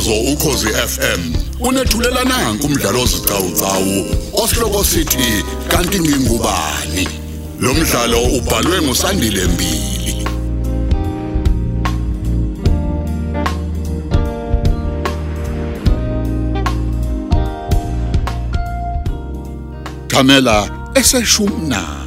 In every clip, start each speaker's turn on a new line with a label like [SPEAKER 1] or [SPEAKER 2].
[SPEAKER 1] umsakazo ukhosi FM unethulela nanku umdlalo ozicawucawu osihloko sithi kanti ngingubani? Lo mdlalo ubhalwe ngusandile mbili. Kamela eseshumnane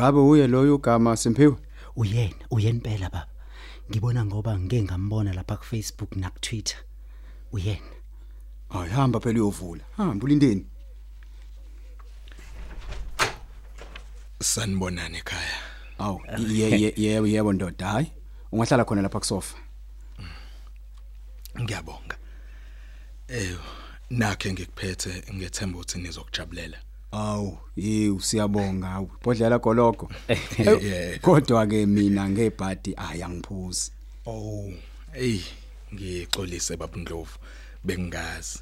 [SPEAKER 2] ngabe uye loyo ugama Simphiwe?
[SPEAKER 3] uyena uyena impela baba ngibona ngoba ngike ngambona lapha ku Facebook na ku Twitter uyena
[SPEAKER 2] Hayi hamba phela uyovula. Hamba ulindeni.
[SPEAKER 4] sanibonani ekhaya
[SPEAKER 2] Awu ye ye yebo yebo ndoda hayi. Ungahlala khona lapha kusofa.
[SPEAKER 4] ngiyabonga eh nakhe ngikuphethe ngethemba ukuthi nizokujabulela
[SPEAKER 2] Awu yiw siyabonga awu. Bodlela gologo. Kodwa ke mina ngebhadi ayangiphuzi.
[SPEAKER 4] oh hey ngixolise baba Ndlovu bengazi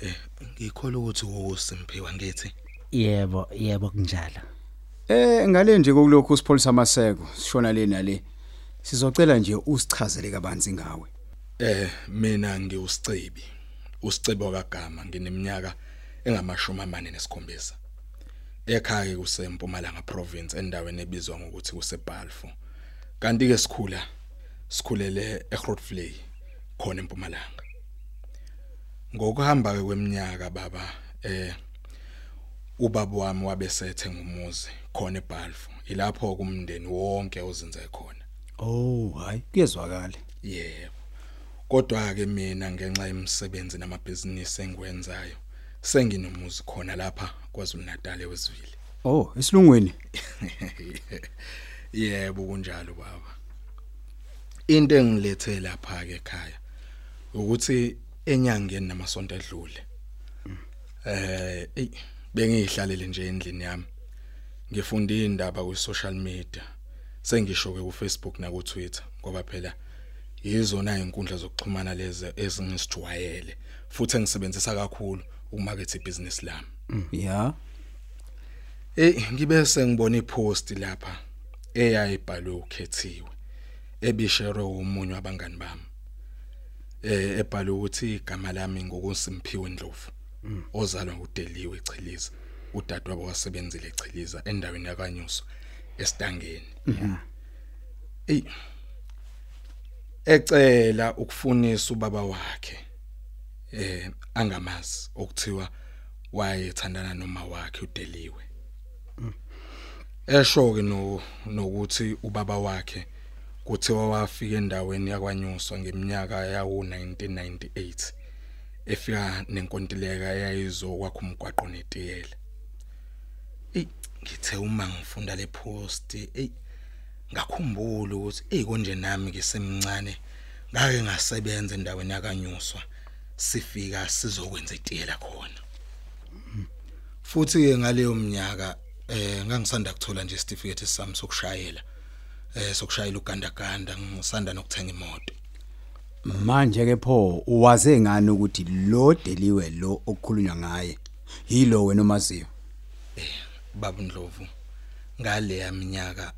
[SPEAKER 4] eh ngikholwa ukuthi uSimphiwa ngithi
[SPEAKER 3] yebo yebo kunjalo
[SPEAKER 2] Eh ngale nje kokulokhu sipholisa amaseko sishona le nale. Sizocela nje usichazele kabanzi ngawe.
[SPEAKER 4] eh mina ngiusicebi usicebo kagama ngineminyaka engamashumi amane nesikhombisa ekhaya kusempumalanga province endaweni ebizwa ngokuthi kuseBalfour kanti ke sikhula sikhulele eGrootvlei khona empumalanga ngokuhamba kweminyaka baba eh ubaba wami wabesethe ngumuzi khona eBalfour ilapho kumndeni wonke ozinze khona
[SPEAKER 2] Oh hayi kuyezwakala.
[SPEAKER 4] Yebo. Kodwa ke mina ngenxa yemisebenzi namabhizinisi engikwenzayo senginomuzi khona lapha kwaZulu Natal wesivile.
[SPEAKER 2] Oh esilungweni.
[SPEAKER 4] Yebo kunjalo baba. Into engilethe lapha ke ekhaya ukuthi enyangeni namasonto edlule. Eh ey bengihlalele nje endlini yami. Ngifunda indaba ku social media. Sengisho ke ku Facebook na ku Twitter ngoba phela yizona izinkundla zokuxhumana lezi ezingisijwayele futhi engisebenzisa kakhulu ukumaketha ibhizinisi lami.
[SPEAKER 2] Ya.
[SPEAKER 4] Eh ngibe sengibona ipost lapha eyayibhalwe ukhethiwe ebishere umunye wabangani bami. Eh ebhalwe ukuthi igama lami ngokusimphiwe Ndlovu. Ozalwa ngudeliwe echiliza. Udadewabo wasebenzile echiliza endaweni yakanyuso esitangeni. Ey ecela ukufunisa ubaba wakhe eh angamazi okuthiwa wayethandana noma wakhe udeliwe. Esho ke no nokuthi ubaba wakhe kuthiwa wafika endaweni yakwanyuswa ngeminyaka yawo 1998 efika nenkontileka eyayizokwakha umgwaqo netiyela. Ey ngithe uma ngifunda le post ey ngakhumbula ukuthi ey konje nami ngisemncane ngake ngasebenza endaweni yakanyuswa sifika sizokwenza itiyela khona. Futhi ke ngaleyo minyaka eh ngangisanda kuthola nje certificate sami sokushayela eh sokushayela ugandaganda ngisanda nokuthenga imoto.
[SPEAKER 2] Manje ke pho uwaze ngani ukuthi lo deliwe lo okukhulunywa ngaye yilo wena omaziyo.
[SPEAKER 4] baba Ndlovu ngale minyaka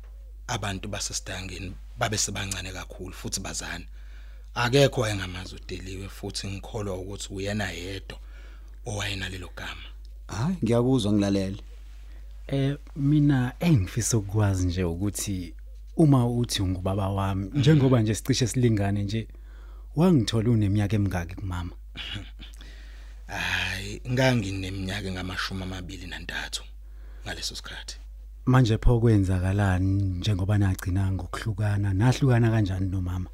[SPEAKER 4] abantu basesitangeni babe sebancane kakhulu futhi bazana. Akekho wayengamazi udeliwe futhi ngikholwa ukuthi uyena yedwa owayena lelo gama.
[SPEAKER 2] Hayi ngiyakuzwa ngilalele.
[SPEAKER 3] eh mina engifisa ukwazi nje ukuthi uma uthi ngubaba wami njengoba nje sicishe silingane nje wangithola uneminyaka emingaki kumama.
[SPEAKER 4] Hayi ngangineminyaka engamashumi amabili nantathu ngaleso sikhathi.
[SPEAKER 3] Manje pho kwenzakalani njengoba nagcina ngokuhlukana nahlukana kanjani nomama?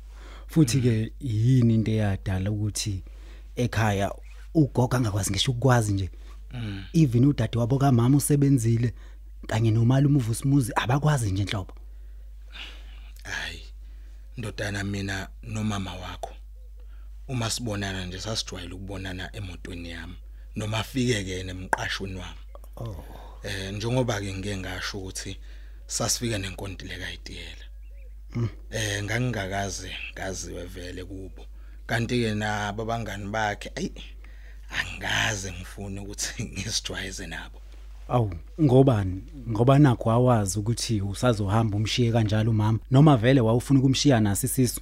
[SPEAKER 3] Futhi ke yini into eyadala ukuthi ekhaya ugogo angakwazi ngisho ukwazi nje? Even udade wabo kamama usebenzile kanye nomalume uvusimuzi abakwazi nje enhlobo
[SPEAKER 4] hayi ndodana mina nomama wakho uma sibonana nje sasijwayele ukubonana emotweni yami noma afike ke nemqashweni wami.
[SPEAKER 3] Oh.
[SPEAKER 4] Eh njengoba ke ngike ngasho ukuthi sasifika nenkontileka idiyela Eh ngangingakaze ngaziwe vele kubo. Kanti ke nabo abangani bakhe ayi angaze ngifune ukuthi ngisijwayeze nabo.
[SPEAKER 3] Awu ngobani ngoba nakho awazi ukuthi usazohamba umshiye kanjalo umama noma vele wawufuna ukumshiya nasi isisu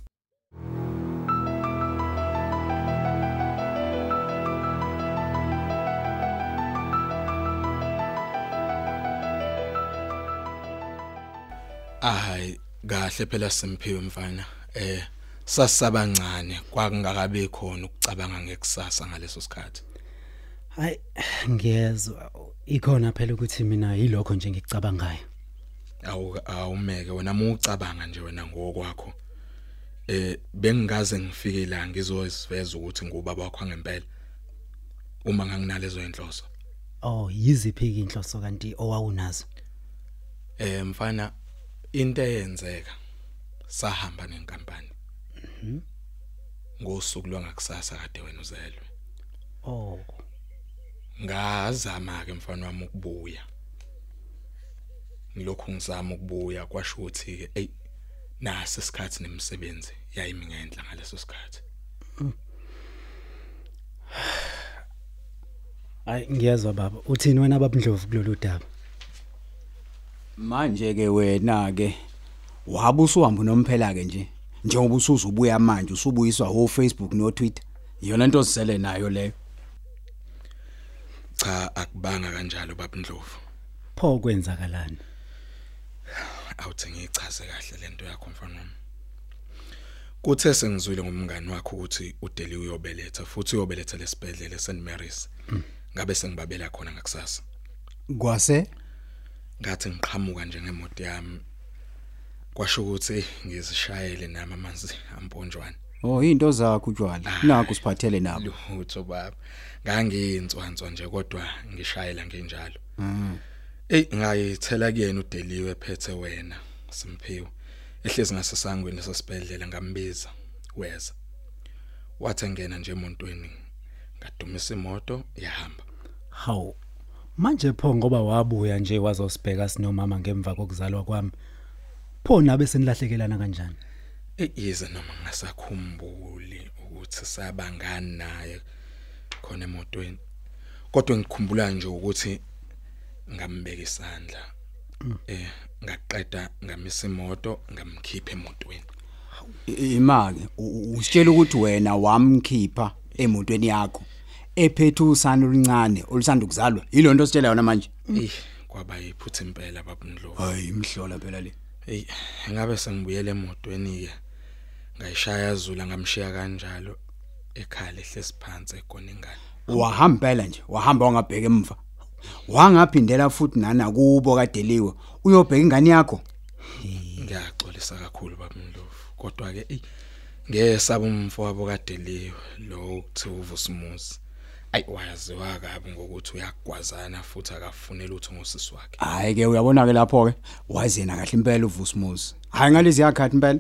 [SPEAKER 4] Hayi kahle phela simphiwe mfana. Eh sasabancane kwakungakabe khona ukucabanga ngekusasa ngaleso sikhathi.
[SPEAKER 3] Hayi ngiyezwa ikhona phela ukuthi mina yilokho nje ngikucabangayo
[SPEAKER 4] Awu awumeke wena mucabanga nje wena ngokwakho. Eh bengingaze ngifike la ngizoziveza ukuthi ngubaba wakho ngempela. Uma nganginalezo inhloso.
[SPEAKER 3] Oh yiziphi inhloso kanti owawunazo
[SPEAKER 4] Eh mfana into eyenzeka sahamba nenkampani. Ngosuku lwangakusasa kade wena uzelwe.
[SPEAKER 3] Oh
[SPEAKER 4] Ngazama ke mfana wami ukubuya. Ngilokhu ngizama ukubuya kwasho ukuthi ke ey nasi isikhathi nemisebenzi yayimi ngendla ngaleso sikhathi.
[SPEAKER 3] Hayi ngiyezwa baba uthini wena babundlovu kulolu daba
[SPEAKER 2] manje ke wena ke wabe usuhamba nomphela ke nje njengoba usuzubuya manje usubuyiswa ho Facebook no Twitter iyona into osele nayo leyo
[SPEAKER 4] Cha akubanga kanjalo babundlovu.
[SPEAKER 3] pho kwenzakalani
[SPEAKER 4] Awuthi ngichaze kahle lento yakho mfana wami. Kuthe sengizwile ngomngani wakho ukuthi uDeli uyobeletha futhi uyobeletha lesibhedlela St Mary's. Ngabe sengibabela khona ngakusasa.
[SPEAKER 2] kwase
[SPEAKER 4] ngathi ngiqhamuka nje ngemoto yami kwasho ukuthi ngizishayele nami amanzi amponjwana.
[SPEAKER 2] Oh into zakho utshwala. Nakho siphathele nabo.
[SPEAKER 4] Lutho baba. Ngangiyintswanswa nje kodwa ngishayela ngenjalo. Ey ngayithela kuyena udeliwe phethe wena simphiwe ehlezi ngasesangweni lesibhedlela ngambiza weza. Wathi ngena nje emontweni ngadumisa imoto yahamba.
[SPEAKER 3] Hawu manje pho ngoba wabuya nje wazosibheka sinomama ngemva kokuzalwa kwami pho nabe senilahlekelana kanjani
[SPEAKER 4] Eyize noma ngasakhumbuli ukuthi sabangani naye khona emotweni. Kodwa ngikhumbula nje ukuthi ngambeka isandla. Eh ngaqeda ngamisa imoto ngamkhipha emotweni.
[SPEAKER 2] imake usitshela ukuthi wena wamkhipha emotweni yakho ephethe usana oluncane olusanda ukuzalwa yilonto ositshela yona manje
[SPEAKER 4] Eh kwaba yiphutha impela babundlovu.
[SPEAKER 2] hayi imhlola phela le
[SPEAKER 4] Hey ngabe sengibuyele emotweni ke. Ngayishaya yazula ngamshiya kanjalo ekhaya lehlesi phansi
[SPEAKER 2] wahamba phela nje wahamba wangabheka emva wangaphindela futhi nana kubo kadeliwe uyobheka ingane yakho
[SPEAKER 4] Ngiyaxolisa kakhulu babundlovu. Kodwa ke ey ngesaba umfowabo kadeliwe lo kuthiwa uVusumuzi. Ay wayaziwa kabi ngokuthi uyagwazana futhi akafunela utho ngosisi wakhe.
[SPEAKER 2] hayi ke uyabona ke lapho ke wazena kahle impela uvusumuzi hayi ngalezi yakhathi impela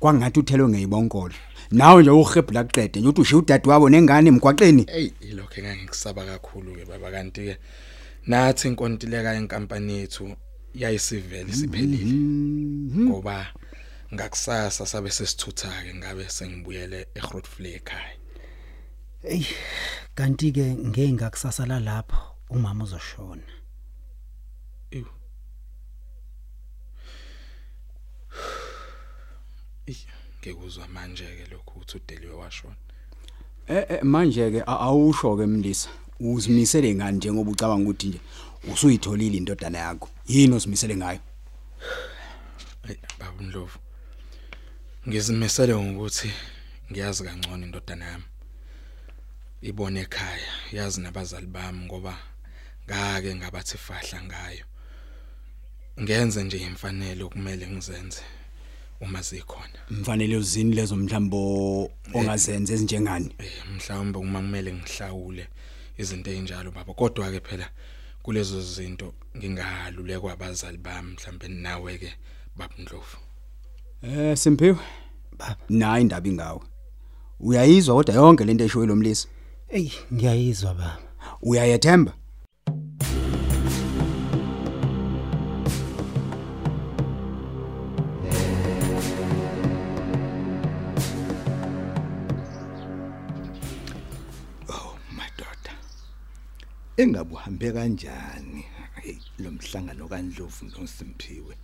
[SPEAKER 2] kwangathi uthelwe ngeyibonkolo nawe nje uhebhula kuqede nje uthi ushiya udade wabo nengane emgwaqeni
[SPEAKER 4] Ey ilokho engangikusaba kakhulu ke baba kanti ke nathi inkontileka yenkampani yethu yayisivele siphelile. Ngoba ngakusasa sabe sesithutha ke ngabe sengibuyele eGrootvlei ekhaya.
[SPEAKER 3] Ey kanti ke ngeke ngakusasala lapho umama uzoshona
[SPEAKER 4] Ew. Ey, ngekuzwa manje ke lokho uthi udeliwe washona.
[SPEAKER 2] eh eh, manje ke a- awusho ke mlisa uzimisele ngani njengoba ucabanga ukuthi nje usuyitholile indodana yakho yini osimisele ngayo
[SPEAKER 4] Ey, baba Ndlovu. Ngizimisele ngokuthi ngiyazi kangcono indodana yami. Ibone ekhaya, yazi nabazali bami ngoba ngake ngabathi fahla ngayo. Ngenze nje imfanelo kumele ngizenze uma zikhona.
[SPEAKER 2] mfanele uzini lezo mhlambo ongazenze ezinjengani?
[SPEAKER 4] Eh mhlawumbe uma kumele ngihlawule izinto ezinjalo baba. Kodwa ke phela kulezo zinto ngingahalulekwa abazali bami mhlambe nawe ke baba Ndlovu.
[SPEAKER 2] eh simphiwe?
[SPEAKER 3] Baba.
[SPEAKER 2] Nayi indaba ingawe. Uyayizwa kodwa yonke lento eshoyo lo mlisa
[SPEAKER 3] Ey, ngiyayizwa baba.
[SPEAKER 2] Uyayethemba?
[SPEAKER 5] Oh madoda. Engabuhambe kanjani hey lo mhlangano kaNdlovu noSimpiwe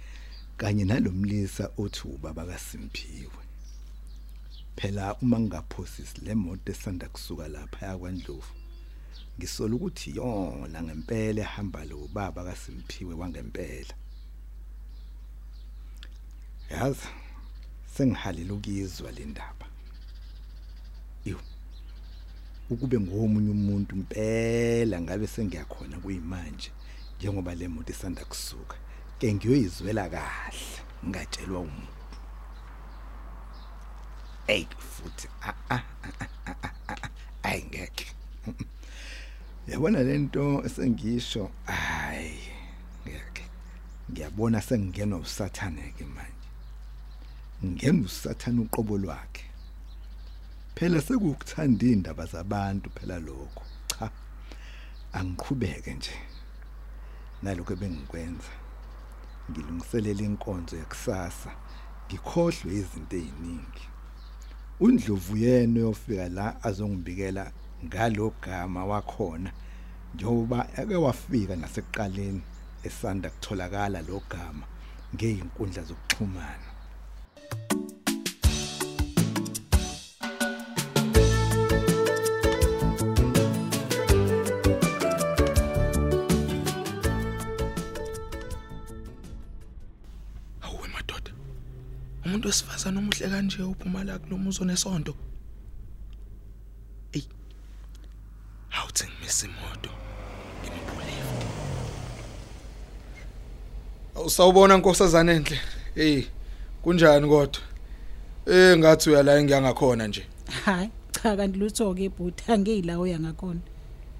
[SPEAKER 5] kanye nalomlisa othu baba kaSimpiwe. Phela uma ngingaphosisi le moto esanda kusuka lapha yakwaNdlovu ngisola ukuthi yona ngempela ehamba lo baba kaSimphiwe wangempela. Yazi sengihalela ukuyizwa le ndaba. Yo ukube ngomunye umuntu impela ngabe sengiyakhona kuyimanje njengoba le moto isanda kusuka ke ngiyoyizwela kahle ngingatshelwa umuntu. Hey futhi a a ayingeke yabona lento esengisho hayi ngeke. Ngiyabona sengingenwa usathane ke manje. Ngena usathane uqobo lwakhe. Phela sekukuthanda indaba zabantu phela lokho cha angiqhubeke nje. Nalokho bengikwenza ngilungiselela inkonzo yakusasa ngikhohlwe izinto eziningi undlovu yena uyofika la azongibikela ngalogama wakhona njengoba ake wafika nasekuqaleni esanda kutholakala logama ngeinkundla zokuxhumana.
[SPEAKER 4] Umuntu wesifazana omuhle kanje uphuma la kulomuzo nesonto. Ey. Awuthi ngimisa imoto. Ngimphulile. Awusawubona nkosazana enhle. Ey, kunjani kodwa? Eh ngathi uyala ngiyangakhona nje.
[SPEAKER 6] hayi cha kanti lutho ke ibhuti angiyila oya ngakhona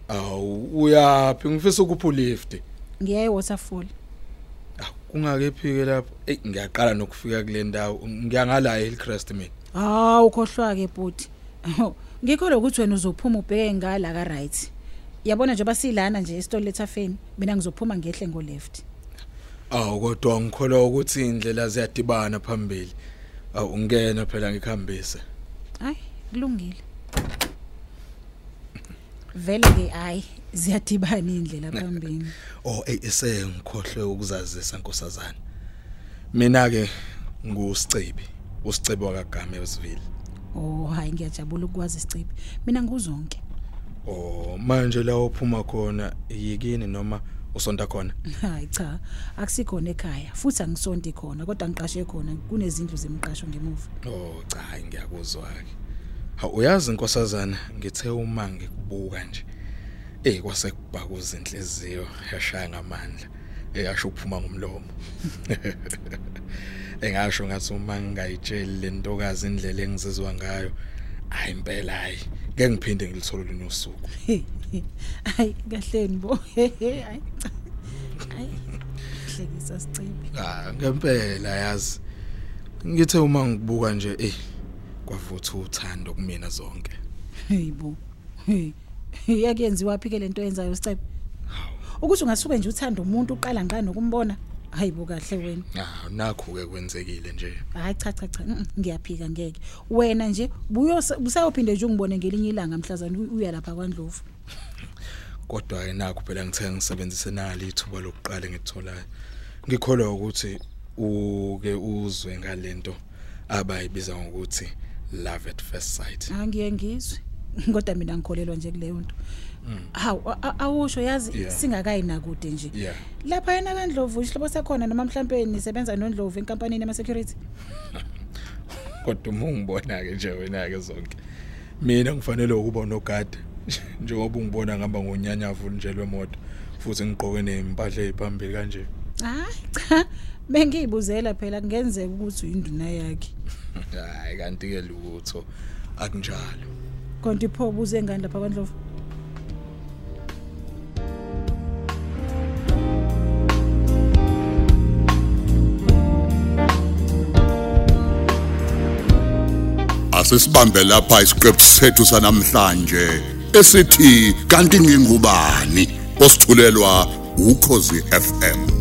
[SPEAKER 4] Awu uyapi ngifisa ukupha lift.
[SPEAKER 6] ngiya ewaterfall
[SPEAKER 4] Ah kungakephi ke lapho? Ey ngiyaqala nokufika kule ndawo. Ngiyangala Hillcrest mina.
[SPEAKER 6] hawu ukhohlwa ke ibhuti ngikho lokuthi wena uzophuma ubheke ngala ka right yabona nje basilana nje esitolo lethafeni mina ngizophuma ngehle ngo left
[SPEAKER 4] Awu kodwa ngikholwa ukuthi indlela ziyadibana phambili. Awu ungena phela ngikhambise.
[SPEAKER 6] hayi kulungile vele ke hayi ziyadibana indlela phambili
[SPEAKER 4] Oh ey esengikhohlwe ukuzazisa nkosazana. Mina ke ngusicebi, usicebi wakagame wesivile.
[SPEAKER 6] oh hayi ngiyajabula ukwazi isicibi mina nguzonke
[SPEAKER 4] Oh manje la uphuma khona yikini noma usonta khona?
[SPEAKER 6] hayi cha akusikhona ekhaya futhi angisonti khona kodwa ngiqashe khona kunezindlu zemqasho ngemuva
[SPEAKER 4] Oh cha hayi, ngiyakuzwa ke. Ha uyazi nkosazana ngithe uma ngikubuka nje. Eh kwase kubhakuza inhliziyo yashaya ngamandla. Eyasho ukuphuma ngomlomo. Engasho ngathi uma ngingayitsheli le ntokazi indlela engizizwa ngayo, hayi impela hayi, ngeke ngiphinde ngilithole lona usuku.
[SPEAKER 6] hayi kahleni bo hayi hayi hlekisa sicibi
[SPEAKER 4] Ah ngempela yazi. Ngithe uma ngikubuka nje eh kwavutha uthando kumina zonke.
[SPEAKER 6] hey bo hey yakuyenziwa phi ke lento yenzayo sicibi ukuthi ungasuke nje uthanda umuntu uqala ngqa nokumbona hayi bo kahle wena
[SPEAKER 4] Ah nakho ke kwenzekile nje.
[SPEAKER 6] hayi cha cha cha mm, mm, ngiyaphika ngeke wena nje buyo usayophinde nje ungibone ngelinye ilanga mhlazana u- uya lapha kwaNdlovu
[SPEAKER 4] Kodwa ke nakho phela ngithe ngisebenzise nali ithuba lokuqala ngitholayo. Ngikholwa ukuthi uke uzwe ngalento abayibiza ngokuthi love at first sight.
[SPEAKER 6] angiye ngizwe kodwa mina ngikholelwa nje kuleyo nto hawu a- a- awusho yazi
[SPEAKER 4] Mm. Yeah.
[SPEAKER 6] singakayi nakude nje
[SPEAKER 4] Yeah.
[SPEAKER 6] lapha yena kaNdlovu isihlobo sakhona noma mhlambe nisebenza noNdlovu enkampanini ama security
[SPEAKER 4] Kodwa uma ungibona ke nje wena ke zonke. Mina ngifanele ukuba nogada njengoba ungibona ngihamba ngonyanyavu nje lwemoto futhi ngigqoke nempahla eziphambili kanje.
[SPEAKER 6] hayi cha bengiyibuzela phela kungenzeka ukuthi uyinduna yakhe
[SPEAKER 4] Hayi kanti ke lutho akunjalo.
[SPEAKER 6] Konke ipho buze ngani lapha kwaNdlovu?
[SPEAKER 1] Asisibambe lapha isiqephu sethu sanamhlanje esithi kanti ngingubani? Osithulelwa ukhozi FM